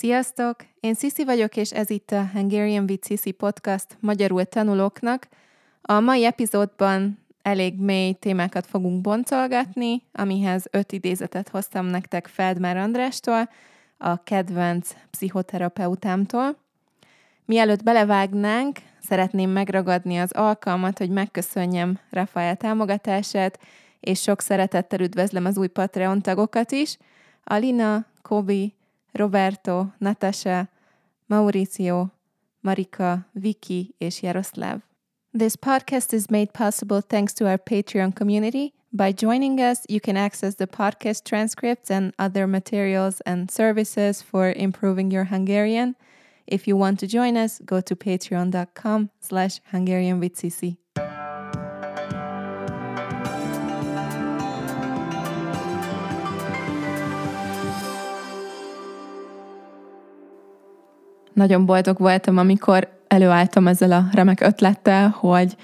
Sziasztok! Én Sisi vagyok, és ez itt a Hungarian with Sisi podcast magyarul tanulóknak. A mai epizódban elég mély témákat fogunk boncolgatni, amihez öt idézetet hoztam nektek Feldmár Andrástól, a kedvenc pszichoterapeutámtól. Mielőtt belevágnánk, szeretném megragadni az alkalmat, hogy megköszönjem Rafael támogatását, és sok szeretettel üdvözlöm az új Patreon tagokat is. Alina, Kobi, Roberto, Natasha, Mauricio, Marika, Vicky és Jaroslav. This podcast is made possible thanks to our Patreon community. By joining us, you can access the podcast transcripts and other materials and services for improving your Hungarian. If you want to join us, go to patreon.com slash Hungarian with Cici. Nagyon boldog voltam, amikor előálltam ezzel a remek ötlettel, hogy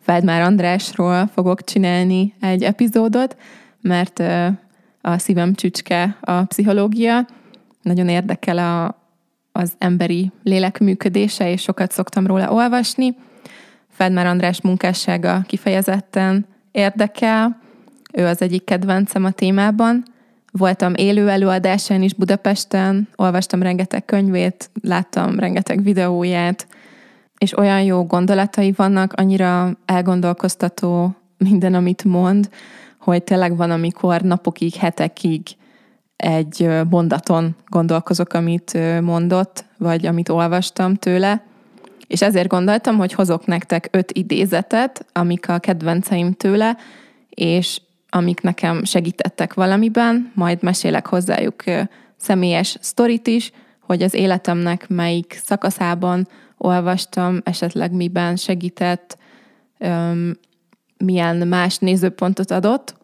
Feldmár Andrásról fogok csinálni egy epizódot, mert a szívem csücske a pszichológia, nagyon érdekel a, az emberi lélek működése, és sokat szoktam róla olvasni. Feldmár András munkássága kifejezetten érdekel, ő az egyik kedvencem a témában. Voltam élő előadásán is Budapesten, olvastam rengeteg könyvét, láttam rengeteg videóját, és olyan jó gondolatai vannak, annyira elgondolkoztató minden, amit mond, hogy tényleg van, amikor napokig, hetekig egy mondaton gondolkozok, amit mondott, vagy amit olvastam tőle, és ezért gondoltam, hogy hozok nektek öt idézetet, amik a kedvenceim tőle, és amik nekem segítettek valamiben, majd mesélek hozzájuk személyes sztorit is, hogy az életemnek melyik szakaszában olvastam, esetleg miben segített, milyen más nézőpontot adott,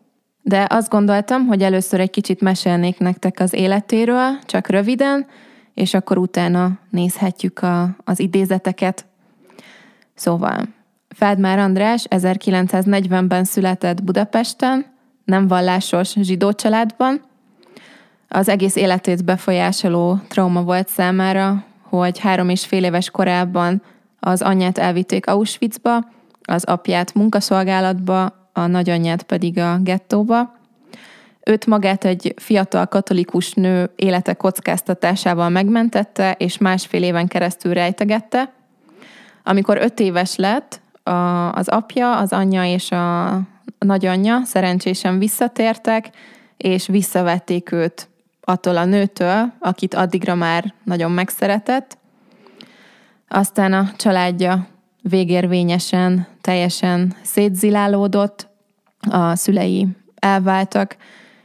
de azt gondoltam, hogy először egy kicsit mesélnék nektek az életéről, csak röviden, és akkor utána nézhetjük a, az idézeteket. Szóval, Feldmár András 1940-ben született Budapesten, nem vallásos zsidó családban. Az egész életét befolyásoló trauma volt számára, hogy három és fél éves korában az anyját elvitték Auschwitzba, az apját munkaszolgálatba, a nagyanyját pedig a gettóba. Őt magát egy fiatal katolikus nő élete kockáztatásával megmentette, és másfél éven keresztül rejtegette. Amikor öt éves lett, az apja, az anyja és a nagyanyja szerencsésen visszatértek, és visszavették őt attól a nőtől, akit addigra már nagyon megszeretett. Aztán a családja végérvényesen, teljesen szétzilálódott, a szülei elváltak,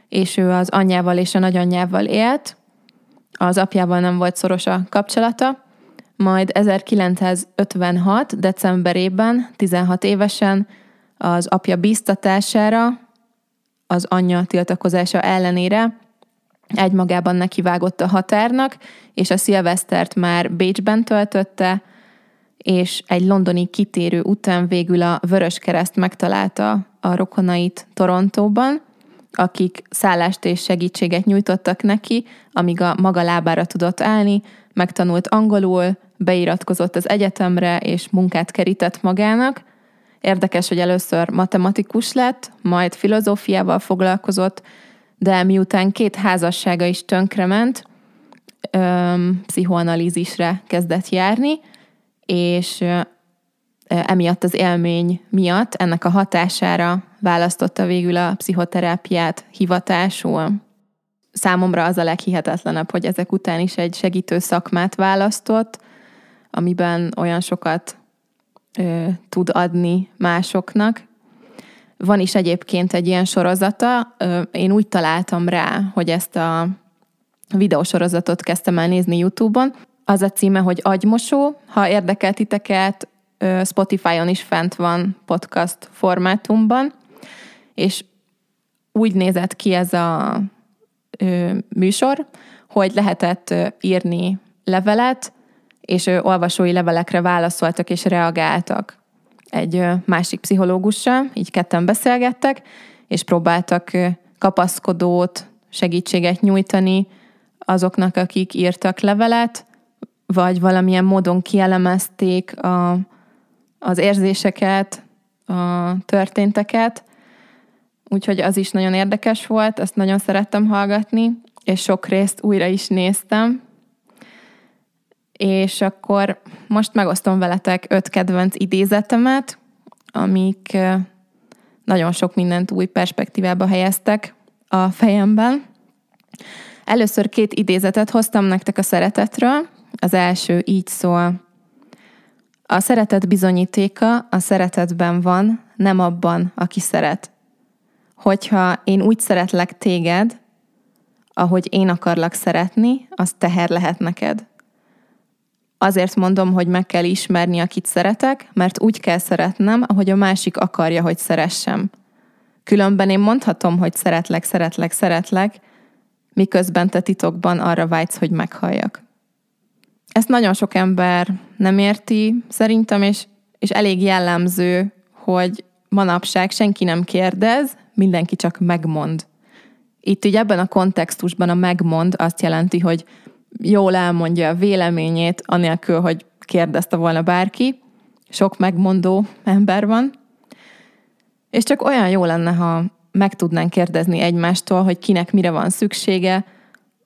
és ő az anyjával és a nagyanyjával élt, az apjával nem volt szoros a kapcsolata, majd 1956. decemberében, 16 évesen az apja bíztatására, az anyja tiltakozása ellenére egymagában nekivágott a határnak, és a szilvesztert már Bécsben töltötte, és egy londoni kitérő után végül a Vörös Kereszt megtalálta a rokonait Torontóban, akik szállást és segítséget nyújtottak neki, amíg a maga lábára tudott állni, megtanult angolul, beiratkozott az egyetemre és munkát kerített magának. Érdekes, hogy először matematikus lett, majd filozófiával foglalkozott, de miután két házassága is tönkrement, öm, pszichoanalízisre kezdett járni, és emiatt az élmény miatt, ennek a hatására választotta végül a pszichoterápiát hivatásul. Számomra az a leghihetetlenebb, hogy ezek után is egy segítő szakmát választott, amiben olyan sokat ö, tud adni másoknak. Van is egyébként egy ilyen sorozata, ö, én úgy találtam rá, hogy ezt a videósorozatot kezdtem el nézni YouTube-on. Az a címe, hogy Agymosó. Ha érdekel titeket, Spotify-on is fent van podcast formátumban, és úgy nézett ki ez a műsor, hogy lehetett írni levelet, és ő olvasói levelekre válaszoltak és reagáltak egy másik pszichológussal, így ketten beszélgettek, és próbáltak kapaszkodót, segítséget nyújtani azoknak, akik írtak levelet, vagy valamilyen módon kielemezték a, az érzéseket, a történteket. Úgyhogy az is nagyon érdekes volt, azt nagyon szerettem hallgatni, és sok részt újra is néztem. És akkor most megosztom veletek öt kedvenc idézetemet, amik nagyon sok mindent új perspektívába helyeztek a fejemben. Először két idézetet hoztam nektek a szeretetről. Az első így szól. A szeretet bizonyítéka a szeretetben van, nem abban, aki szeret. Hogyha én úgy szeretlek téged, ahogy én akarlak szeretni, az teher lehet neked. Azért mondom, hogy meg kell ismerni, akit szeretek, mert úgy kell szeretnem, ahogy a másik akarja, hogy szeressem. Különben én mondhatom, hogy szeretlek, szeretlek, szeretlek, miközben te titokban arra vágysz, hogy meghalljak. Ezt nagyon sok ember nem érti szerintem, és, és elég jellemző, hogy manapság senki nem kérdez, mindenki csak megmond. Itt így ebben a kontextusban a megmond azt jelenti, hogy jól elmondja a véleményét, anélkül, hogy kérdezte volna bárki. Sok megmondó ember van. És csak olyan jó lenne, ha meg tudnánk kérdezni egymástól, hogy kinek mire van szüksége,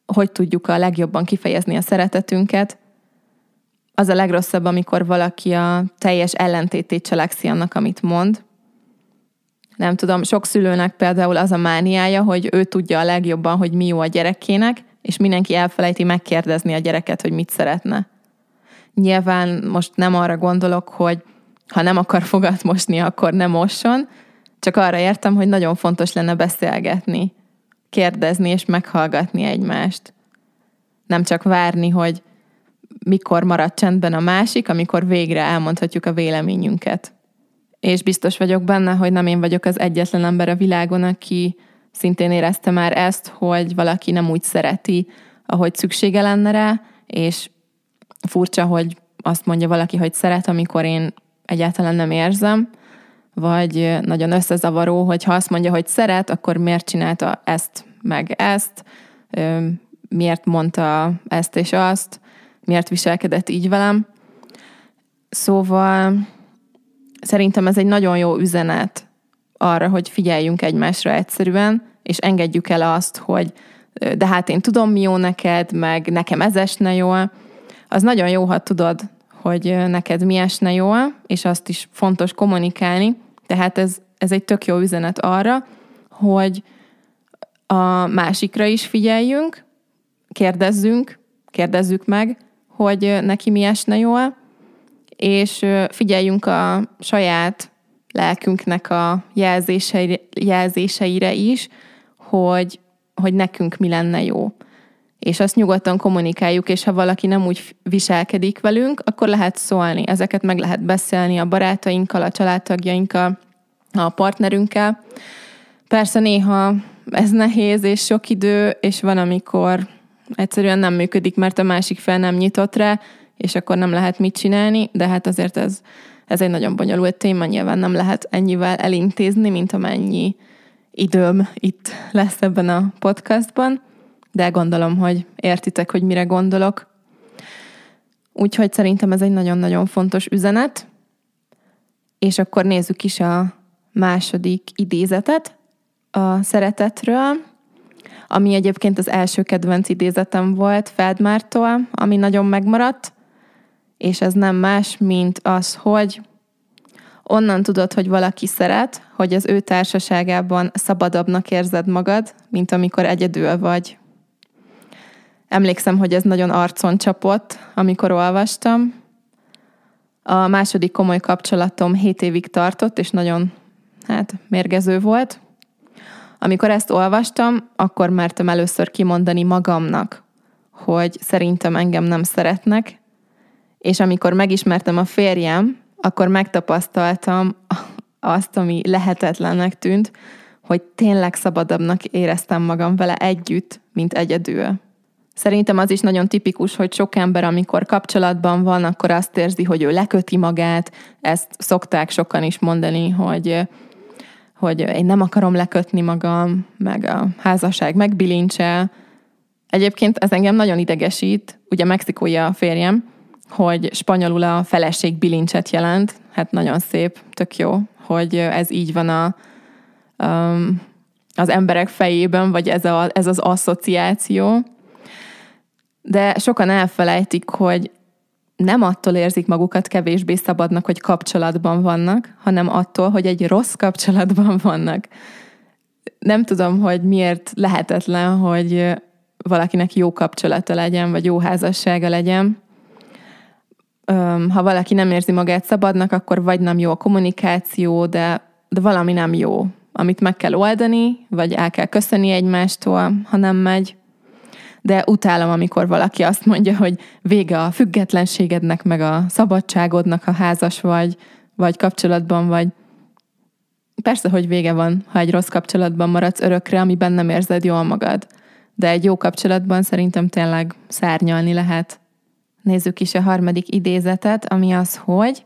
hogy tudjuk a legjobban kifejezni a szeretetünket. Az a legrosszabb, amikor valaki a teljes ellentétét cselekszi annak, amit mond. Nem tudom, sok szülőnek például az a mániája, hogy ő tudja a legjobban, hogy mi jó a gyerekének, és mindenki elfelejti megkérdezni a gyereket, hogy mit szeretne. Nyilván most nem arra gondolok, hogy ha nem akar fogat mosni, akkor nem mosson, csak arra értem, hogy nagyon fontos lenne beszélgetni, kérdezni és meghallgatni egymást. Nem csak várni, hogy mikor marad csendben a másik, amikor végre elmondhatjuk a véleményünket. És biztos vagyok benne, hogy nem én vagyok az egyetlen ember a világon, aki szintén érezte már ezt, hogy valaki nem úgy szereti, ahogy szüksége lenne rá, és furcsa, hogy azt mondja valaki, hogy szeret, amikor én egyáltalán nem érzem, vagy nagyon összezavaró, hogy ha azt mondja, hogy szeret, akkor miért csinálta ezt, meg ezt, miért mondta ezt és azt, miért viselkedett így velem. Szóval szerintem ez egy nagyon jó üzenet arra, hogy figyeljünk egymásra egyszerűen, és engedjük el azt, hogy de hát én tudom, mi jó neked, meg nekem ez esne jól. Az nagyon jó, ha tudod, hogy neked mi esne jól, és azt is fontos kommunikálni. Tehát ez, ez egy tök jó üzenet arra, hogy a másikra is figyeljünk, kérdezzünk, kérdezzük meg, hogy neki mi esne jól, és figyeljünk a saját lelkünknek a jelzéseire, jelzéseire is, hogy, hogy nekünk mi lenne jó. És azt nyugodtan kommunikáljuk, és ha valaki nem úgy viselkedik velünk, akkor lehet szólni. Ezeket meg lehet beszélni a barátainkkal, a családtagjainkkal, a partnerünkkel. Persze néha ez nehéz, és sok idő, és van, amikor egyszerűen nem működik, mert a másik fel nem nyitott rá, és akkor nem lehet mit csinálni, de hát azért ez, ez egy nagyon bonyolult téma, nyilván nem lehet ennyivel elintézni, mint amennyi időm itt lesz ebben a podcastban, de gondolom, hogy értitek, hogy mire gondolok. Úgyhogy szerintem ez egy nagyon-nagyon fontos üzenet, és akkor nézzük is a második idézetet a szeretetről, ami egyébként az első kedvenc idézetem volt Feldmártól, ami nagyon megmaradt, és ez nem más, mint az, hogy onnan tudod, hogy valaki szeret, hogy az ő társaságában szabadabbnak érzed magad, mint amikor egyedül vagy. Emlékszem, hogy ez nagyon arcon csapott, amikor olvastam. A második komoly kapcsolatom 7 évig tartott, és nagyon hát mérgező volt. Amikor ezt olvastam, akkor mertem először kimondani magamnak, hogy szerintem engem nem szeretnek, és amikor megismertem a férjem, akkor megtapasztaltam azt, ami lehetetlennek tűnt, hogy tényleg szabadabbnak éreztem magam vele együtt, mint egyedül. Szerintem az is nagyon tipikus, hogy sok ember, amikor kapcsolatban van, akkor azt érzi, hogy ő leköti magát. Ezt szokták sokan is mondani, hogy hogy én nem akarom lekötni magam, meg a házasság megbilincsel, Egyébként ez engem nagyon idegesít, ugye mexikói a férjem, hogy spanyolul a feleség bilincset jelent. Hát nagyon szép, tök jó, hogy ez így van a, um, az emberek fejében, vagy ez, a, ez az asszociáció. De sokan elfelejtik, hogy nem attól érzik magukat kevésbé szabadnak, hogy kapcsolatban vannak, hanem attól, hogy egy rossz kapcsolatban vannak. Nem tudom, hogy miért lehetetlen, hogy valakinek jó kapcsolata legyen, vagy jó házassága legyen. Ha valaki nem érzi magát szabadnak, akkor vagy nem jó a kommunikáció, de, de valami nem jó, amit meg kell oldani, vagy el kell köszönni egymástól, ha nem megy de utálom, amikor valaki azt mondja, hogy vége a függetlenségednek, meg a szabadságodnak, ha házas vagy, vagy kapcsolatban vagy. Persze, hogy vége van, ha egy rossz kapcsolatban maradsz örökre, amiben nem érzed jól magad. De egy jó kapcsolatban szerintem tényleg szárnyalni lehet. Nézzük is a harmadik idézetet, ami az, hogy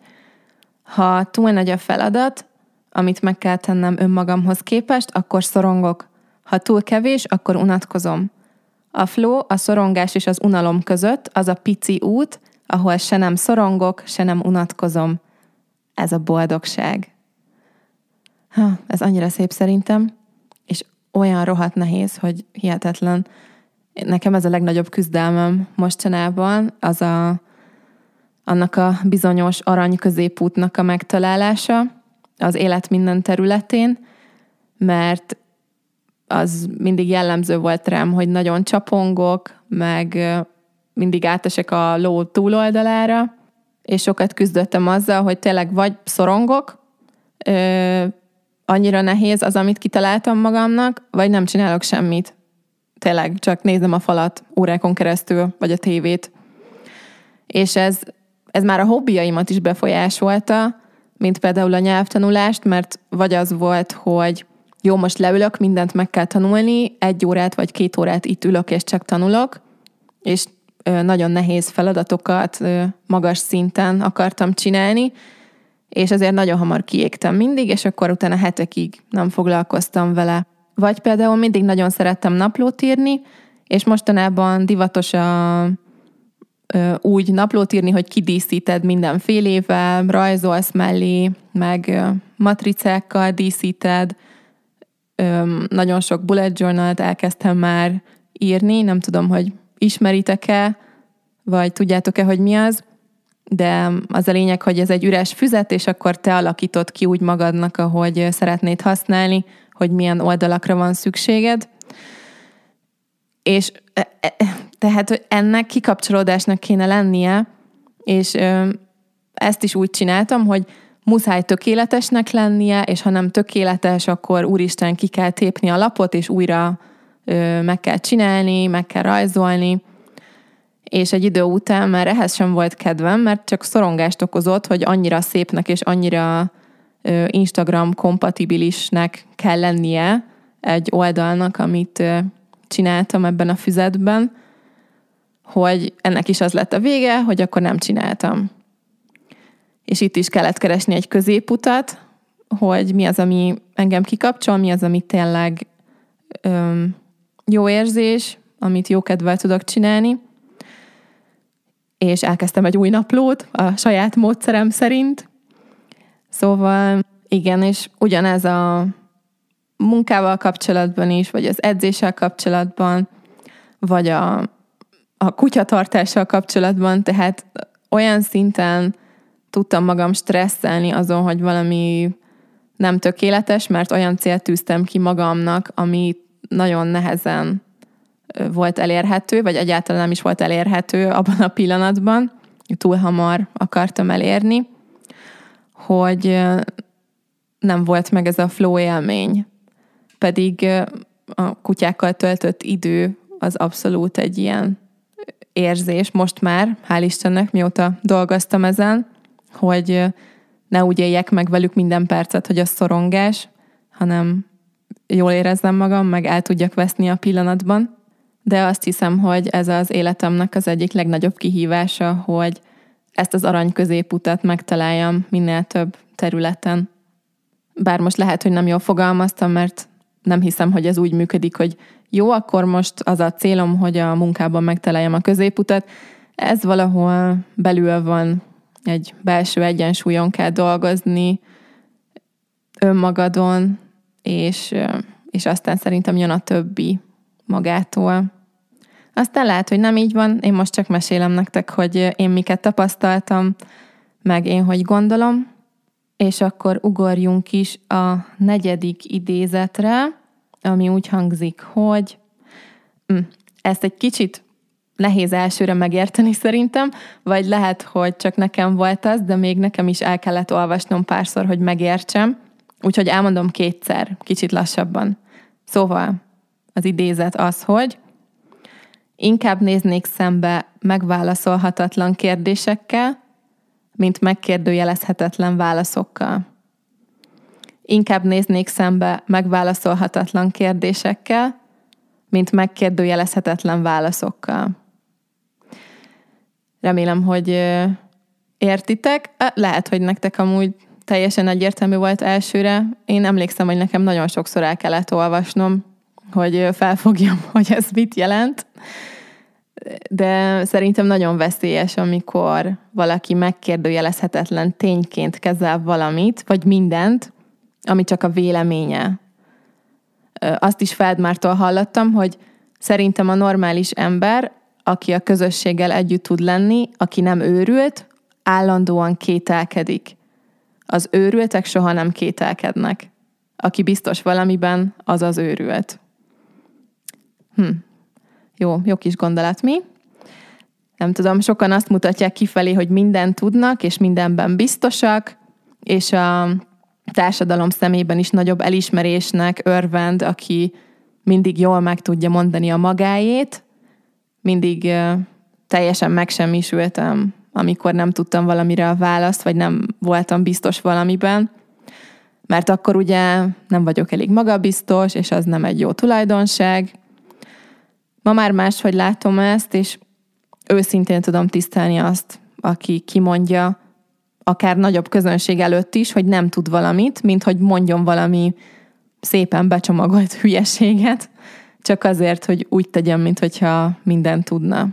ha túl nagy a feladat, amit meg kell tennem önmagamhoz képest, akkor szorongok. Ha túl kevés, akkor unatkozom. A flow, a szorongás és az unalom között az a pici út, ahol se nem szorongok, se nem unatkozom. Ez a boldogság. Ha, ez annyira szép szerintem, és olyan rohadt nehéz, hogy hihetetlen. Nekem ez a legnagyobb küzdelmem mostanában, az a, annak a bizonyos arany középútnak a megtalálása az élet minden területén, mert az mindig jellemző volt rám, hogy nagyon csapongok, meg mindig átesek a ló túloldalára, és sokat küzdöttem azzal, hogy tényleg vagy szorongok, ö, annyira nehéz az, amit kitaláltam magamnak, vagy nem csinálok semmit. Tényleg csak nézem a falat órákon keresztül, vagy a tévét. És ez, ez már a hobbiaimat is befolyásolta, mint például a nyelvtanulást, mert vagy az volt, hogy jó, most leülök, mindent meg kell tanulni, egy órát vagy két órát itt ülök és csak tanulok, és nagyon nehéz feladatokat magas szinten akartam csinálni, és ezért nagyon hamar kiégtem mindig, és akkor utána hetekig nem foglalkoztam vele. Vagy például mindig nagyon szerettem naplót írni, és mostanában divatos a, úgy naplót írni, hogy kidíszíted mindenfélével, rajzolsz mellé, meg matricákkal díszíted, nagyon sok bullet journal elkezdtem már írni, nem tudom, hogy ismeritek-e, vagy tudjátok-e, hogy mi az, de az a lényeg, hogy ez egy üres füzet, és akkor te alakítod ki úgy magadnak, ahogy szeretnéd használni, hogy milyen oldalakra van szükséged. És e, e, tehát ennek kikapcsolódásnak kéne lennie, és ezt is úgy csináltam, hogy muszáj tökéletesnek lennie, és ha nem tökéletes, akkor úristen ki kell tépni a lapot, és újra meg kell csinálni, meg kell rajzolni. És egy idő után már ehhez sem volt kedvem, mert csak szorongást okozott, hogy annyira szépnek és annyira Instagram kompatibilisnek kell lennie egy oldalnak, amit csináltam ebben a füzetben, hogy ennek is az lett a vége, hogy akkor nem csináltam és itt is kellett keresni egy középutat, hogy mi az, ami engem kikapcsol, mi az, ami tényleg öm, jó érzés, amit jó kedvel tudok csinálni. És elkezdtem egy új naplót a saját módszerem szerint. Szóval igen, és ugyanez a munkával kapcsolatban is, vagy az edzéssel kapcsolatban, vagy a, a kutyatartással kapcsolatban, tehát olyan szinten tudtam magam stresszelni azon, hogy valami nem tökéletes, mert olyan célt tűztem ki magamnak, ami nagyon nehezen volt elérhető, vagy egyáltalán nem is volt elérhető abban a pillanatban, túl hamar akartam elérni, hogy nem volt meg ez a flow élmény. Pedig a kutyákkal töltött idő az abszolút egy ilyen érzés, most már, hál' Istennek, mióta dolgoztam ezen, hogy ne úgy éljek meg velük minden percet, hogy a szorongás, hanem jól érezzem magam, meg el tudjak veszni a pillanatban. De azt hiszem, hogy ez az életemnek az egyik legnagyobb kihívása, hogy ezt az arany középutat megtaláljam minél több területen. Bár most lehet, hogy nem jól fogalmaztam, mert nem hiszem, hogy ez úgy működik, hogy jó, akkor most az a célom, hogy a munkában megtaláljem a középutat. Ez valahol belül van, egy belső egyensúlyon kell dolgozni, önmagadon, és, és aztán szerintem jön a többi magától. Aztán lehet, hogy nem így van, én most csak mesélem nektek, hogy én miket tapasztaltam, meg én hogy gondolom, és akkor ugorjunk is a negyedik idézetre, ami úgy hangzik, hogy hm, ezt egy kicsit nehéz elsőre megérteni szerintem, vagy lehet, hogy csak nekem volt az, de még nekem is el kellett olvasnom párszor, hogy megértsem, úgyhogy elmondom kétszer, kicsit lassabban. Szóval az idézet az, hogy inkább néznék szembe megválaszolhatatlan kérdésekkel, mint megkérdőjelezhetetlen válaszokkal. Inkább néznék szembe megválaszolhatatlan kérdésekkel, mint megkérdőjelezhetetlen válaszokkal. Remélem, hogy értitek. Lehet, hogy nektek amúgy teljesen egyértelmű volt elsőre. Én emlékszem, hogy nekem nagyon sokszor el kellett olvasnom, hogy felfogjam, hogy ez mit jelent de szerintem nagyon veszélyes, amikor valaki megkérdőjelezhetetlen tényként kezel valamit, vagy mindent, ami csak a véleménye. Azt is Feldmártól hallottam, hogy szerintem a normális ember, aki a közösséggel együtt tud lenni, aki nem őrült, állandóan kételkedik. Az őrültek soha nem kételkednek. Aki biztos valamiben, az az őrült. Hm, jó, jó kis gondolat mi. Nem tudom, sokan azt mutatják kifelé, hogy mindent tudnak, és mindenben biztosak, és a társadalom szemében is nagyobb elismerésnek örvend, aki mindig jól meg tudja mondani a magáét, mindig teljesen megsemmisültem, amikor nem tudtam valamire a választ, vagy nem voltam biztos valamiben, mert akkor ugye nem vagyok elég magabiztos, és az nem egy jó tulajdonság, Ma már máshogy látom ezt, és őszintén tudom tisztelni azt, aki kimondja, akár nagyobb közönség előtt is, hogy nem tud valamit, mint hogy mondjon valami szépen becsomagolt hülyeséget, csak azért, hogy úgy tegyem, mintha mindent tudna.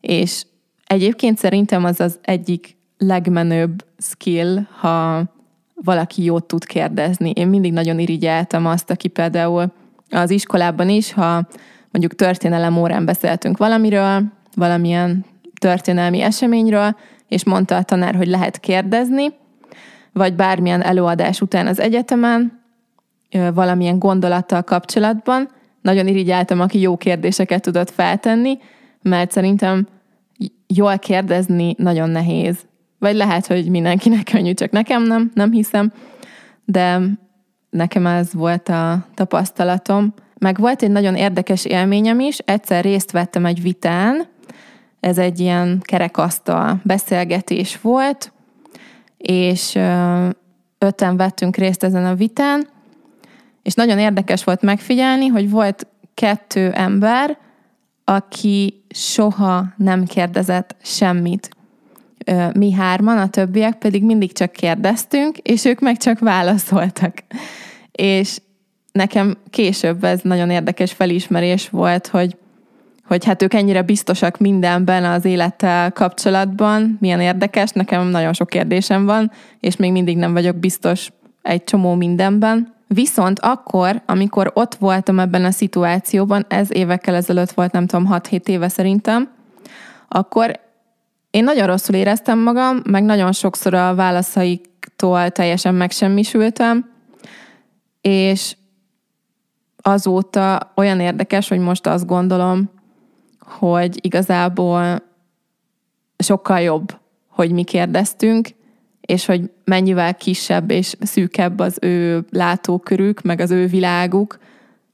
És egyébként szerintem az az egyik legmenőbb skill, ha valaki jót tud kérdezni. Én mindig nagyon irigyeltem azt, aki például az iskolában is, ha mondjuk történelem órán beszéltünk valamiről, valamilyen történelmi eseményről, és mondta a tanár, hogy lehet kérdezni, vagy bármilyen előadás után az egyetemen, valamilyen gondolattal kapcsolatban. Nagyon irigyeltem, aki jó kérdéseket tudott feltenni, mert szerintem jól kérdezni nagyon nehéz. Vagy lehet, hogy mindenkinek könnyű, csak nekem nem, nem hiszem. De nekem ez volt a tapasztalatom, meg volt egy nagyon érdekes élményem is, egyszer részt vettem egy vitán, ez egy ilyen kerekasztal beszélgetés volt, és öten vettünk részt ezen a vitán, és nagyon érdekes volt megfigyelni, hogy volt kettő ember, aki soha nem kérdezett semmit. Mi hárman, a többiek pedig mindig csak kérdeztünk, és ők meg csak válaszoltak. És nekem később ez nagyon érdekes felismerés volt, hogy, hogy hát ők ennyire biztosak mindenben az élettel kapcsolatban, milyen érdekes, nekem nagyon sok kérdésem van, és még mindig nem vagyok biztos egy csomó mindenben. Viszont akkor, amikor ott voltam ebben a szituációban, ez évekkel ezelőtt volt, nem tudom, 6-7 éve szerintem, akkor én nagyon rosszul éreztem magam, meg nagyon sokszor a válaszaiktól teljesen megsemmisültem, és azóta olyan érdekes, hogy most azt gondolom, hogy igazából sokkal jobb, hogy mi kérdeztünk, és hogy mennyivel kisebb és szűkebb az ő látókörük, meg az ő világuk,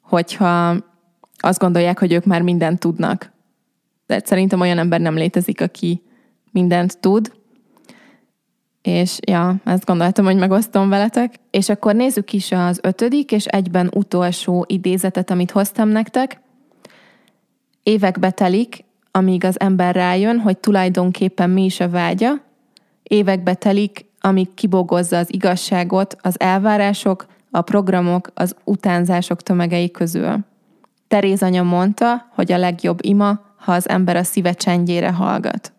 hogyha azt gondolják, hogy ők már mindent tudnak. De szerintem olyan ember nem létezik, aki mindent tud, és ja, ezt gondoltam, hogy megosztom veletek. És akkor nézzük is az ötödik és egyben utolsó idézetet, amit hoztam nektek. Évekbe telik, amíg az ember rájön, hogy tulajdonképpen mi is a vágya. Évekbe telik, amíg kibogozza az igazságot, az elvárások, a programok, az utánzások tömegei közül. Teréz anya mondta, hogy a legjobb ima, ha az ember a szíve csendjére hallgat.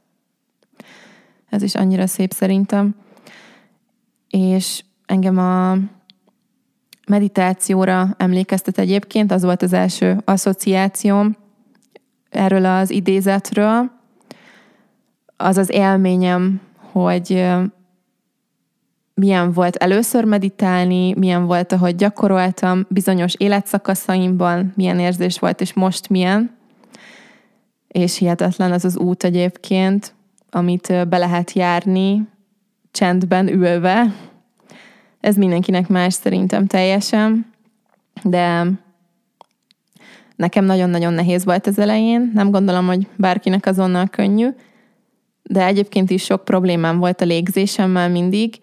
Ez is annyira szép szerintem. És engem a meditációra emlékeztet egyébként, az volt az első asszociációm erről az idézetről. Az az élményem, hogy milyen volt először meditálni, milyen volt, ahogy gyakoroltam bizonyos életszakaszaimban, milyen érzés volt, és most milyen. És hihetetlen az az út egyébként, amit be lehet járni csendben ülve. Ez mindenkinek más szerintem teljesen, de nekem nagyon-nagyon nehéz volt az elején. Nem gondolom, hogy bárkinek azonnal könnyű, de egyébként is sok problémám volt a légzésemmel mindig,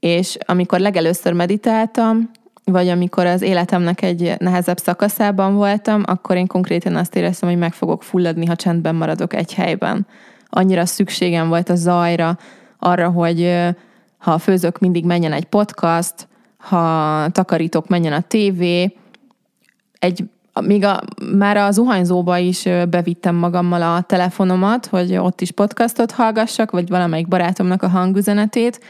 és amikor legelőször meditáltam, vagy amikor az életemnek egy nehezebb szakaszában voltam, akkor én konkrétan azt éreztem, hogy meg fogok fulladni, ha csendben maradok egy helyben. Annyira szükségem volt a zajra, arra, hogy ha főzök, mindig menjen egy podcast, ha takarítok, menjen a tévé. Egy, még a, már a zuhanyzóba is bevittem magammal a telefonomat, hogy ott is podcastot hallgassak, vagy valamelyik barátomnak a hangüzenetét,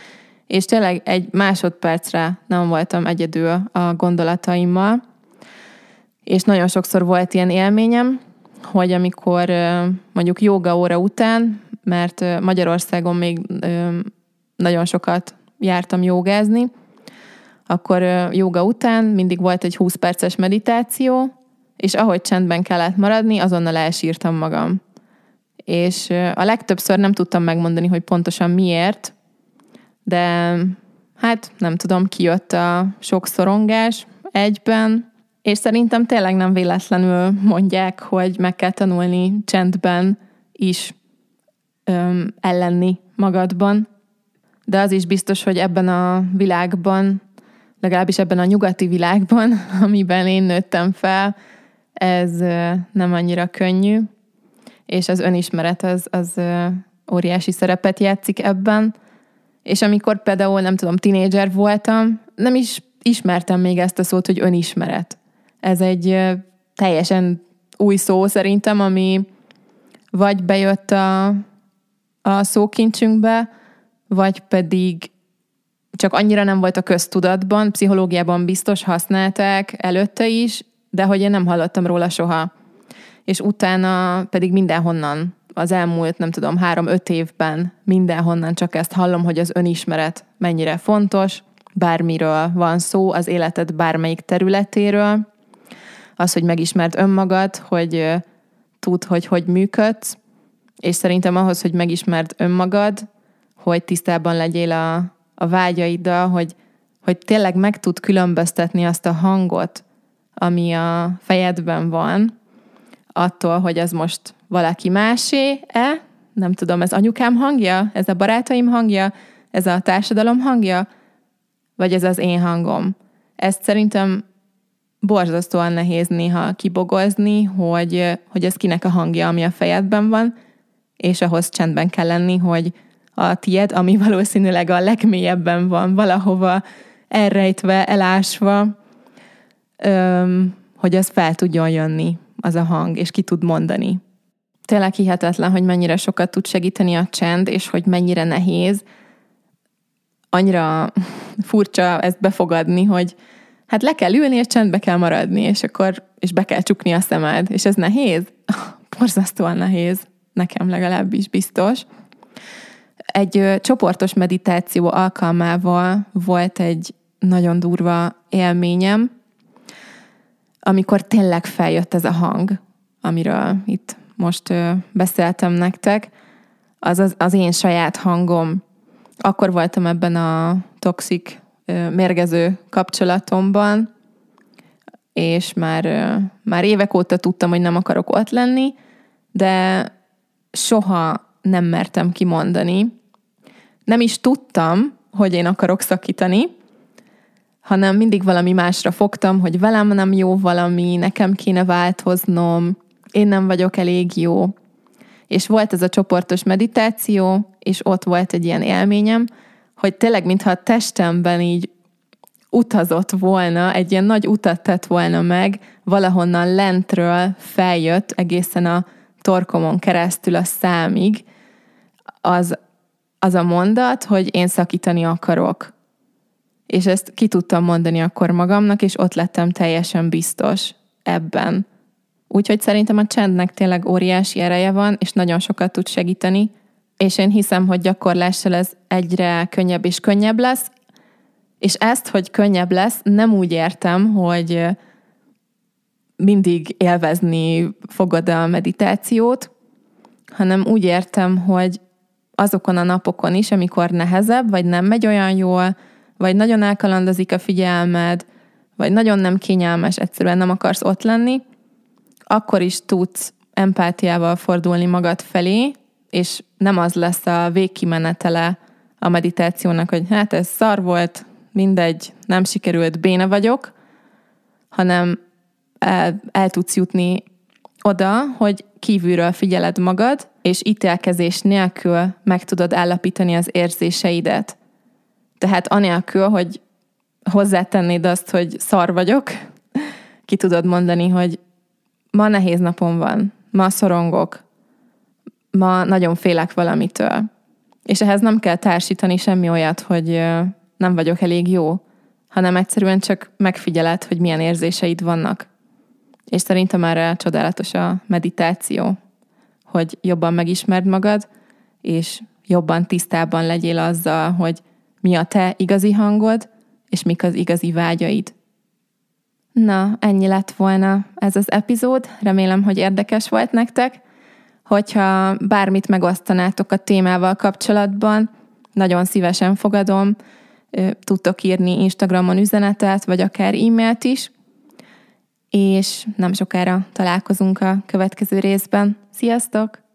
és tényleg egy másodpercre nem voltam egyedül a gondolataimmal, és nagyon sokszor volt ilyen élményem, hogy amikor mondjuk joga óra után, mert Magyarországon még nagyon sokat jártam jogázni, akkor joga után mindig volt egy 20 perces meditáció, és ahogy csendben kellett maradni, azonnal elsírtam magam. És a legtöbbször nem tudtam megmondani, hogy pontosan miért, de hát nem tudom, kijött a sok szorongás egyben, és szerintem tényleg nem véletlenül mondják, hogy meg kell tanulni csendben is öm, ellenni magadban. De az is biztos, hogy ebben a világban, legalábbis ebben a nyugati világban, amiben én nőttem fel, ez nem annyira könnyű, és az önismeret az, az óriási szerepet játszik ebben, és amikor például, nem tudom, tinédzser voltam, nem is ismertem még ezt a szót, hogy önismeret. Ez egy teljesen új szó szerintem, ami vagy bejött a, a szókincsünkbe, vagy pedig csak annyira nem volt a köztudatban, pszichológiában biztos használták előtte is, de hogy én nem hallottam róla soha. És utána pedig mindenhonnan az elmúlt, nem tudom, három-öt évben mindenhonnan csak ezt hallom, hogy az önismeret mennyire fontos, bármiről van szó, az életed bármelyik területéről, az, hogy megismert önmagad, hogy tud, hogy hogy működsz, és szerintem ahhoz, hogy megismerd önmagad, hogy tisztában legyél a, a vágyaiddal, hogy, hogy tényleg meg tud különböztetni azt a hangot, ami a fejedben van, attól, hogy ez most valaki másé-e, nem tudom, ez anyukám hangja, ez a barátaim hangja, ez a társadalom hangja, vagy ez az én hangom. Ezt szerintem borzasztóan nehéz néha kibogozni, hogy, hogy ez kinek a hangja, ami a fejedben van, és ahhoz csendben kell lenni, hogy a tied, ami valószínűleg a legmélyebben van, valahova elrejtve, elásva, öm, hogy az fel tudjon jönni, az a hang, és ki tud mondani tényleg hihetetlen, hogy mennyire sokat tud segíteni a csend, és hogy mennyire nehéz. Annyira furcsa ezt befogadni, hogy hát le kell ülni, és csendbe kell maradni, és akkor és be kell csukni a szemed. És ez nehéz? Borzasztóan nehéz. Nekem legalábbis biztos. Egy ö, csoportos meditáció alkalmával volt egy nagyon durva élményem, amikor tényleg feljött ez a hang, amiről itt most ö, beszéltem nektek, az, az az én saját hangom. Akkor voltam ebben a toxik, mérgező kapcsolatomban, és már, már évek óta tudtam, hogy nem akarok ott lenni, de soha nem mertem kimondani. Nem is tudtam, hogy én akarok szakítani, hanem mindig valami másra fogtam, hogy velem nem jó valami, nekem kéne változnom, én nem vagyok elég jó. És volt ez a csoportos meditáció, és ott volt egy ilyen élményem, hogy tényleg, mintha a testemben így utazott volna, egy ilyen nagy utat tett volna meg, valahonnan lentről feljött egészen a torkomon keresztül a számig, az, az a mondat, hogy én szakítani akarok. És ezt ki tudtam mondani akkor magamnak, és ott lettem teljesen biztos ebben. Úgyhogy szerintem a csendnek tényleg óriási ereje van, és nagyon sokat tud segíteni, és én hiszem, hogy gyakorlással ez egyre könnyebb és könnyebb lesz, és ezt, hogy könnyebb lesz, nem úgy értem, hogy mindig élvezni fogod a meditációt, hanem úgy értem, hogy azokon a napokon is, amikor nehezebb, vagy nem megy olyan jól, vagy nagyon elkalandozik a figyelmed, vagy nagyon nem kényelmes, egyszerűen nem akarsz ott lenni, akkor is tudsz empátiával fordulni magad felé, és nem az lesz a végkimenetele a meditációnak, hogy hát ez szar volt, mindegy, nem sikerült, béna vagyok, hanem el, el tudsz jutni oda, hogy kívülről figyeled magad, és ítélkezés nélkül meg tudod állapítani az érzéseidet. Tehát anélkül, hogy hozzátennéd azt, hogy szar vagyok, ki tudod mondani, hogy ma nehéz napom van, ma szorongok, ma nagyon félek valamitől. És ehhez nem kell társítani semmi olyat, hogy nem vagyok elég jó, hanem egyszerűen csak megfigyeled, hogy milyen érzéseid vannak. És szerintem erre csodálatos a meditáció, hogy jobban megismerd magad, és jobban tisztában legyél azzal, hogy mi a te igazi hangod, és mik az igazi vágyaid. Na, ennyi lett volna ez az epizód. Remélem, hogy érdekes volt nektek. Hogyha bármit megosztanátok a témával kapcsolatban, nagyon szívesen fogadom. Tudtok írni Instagramon üzenetet, vagy akár e-mailt is. És nem sokára találkozunk a következő részben. Sziasztok!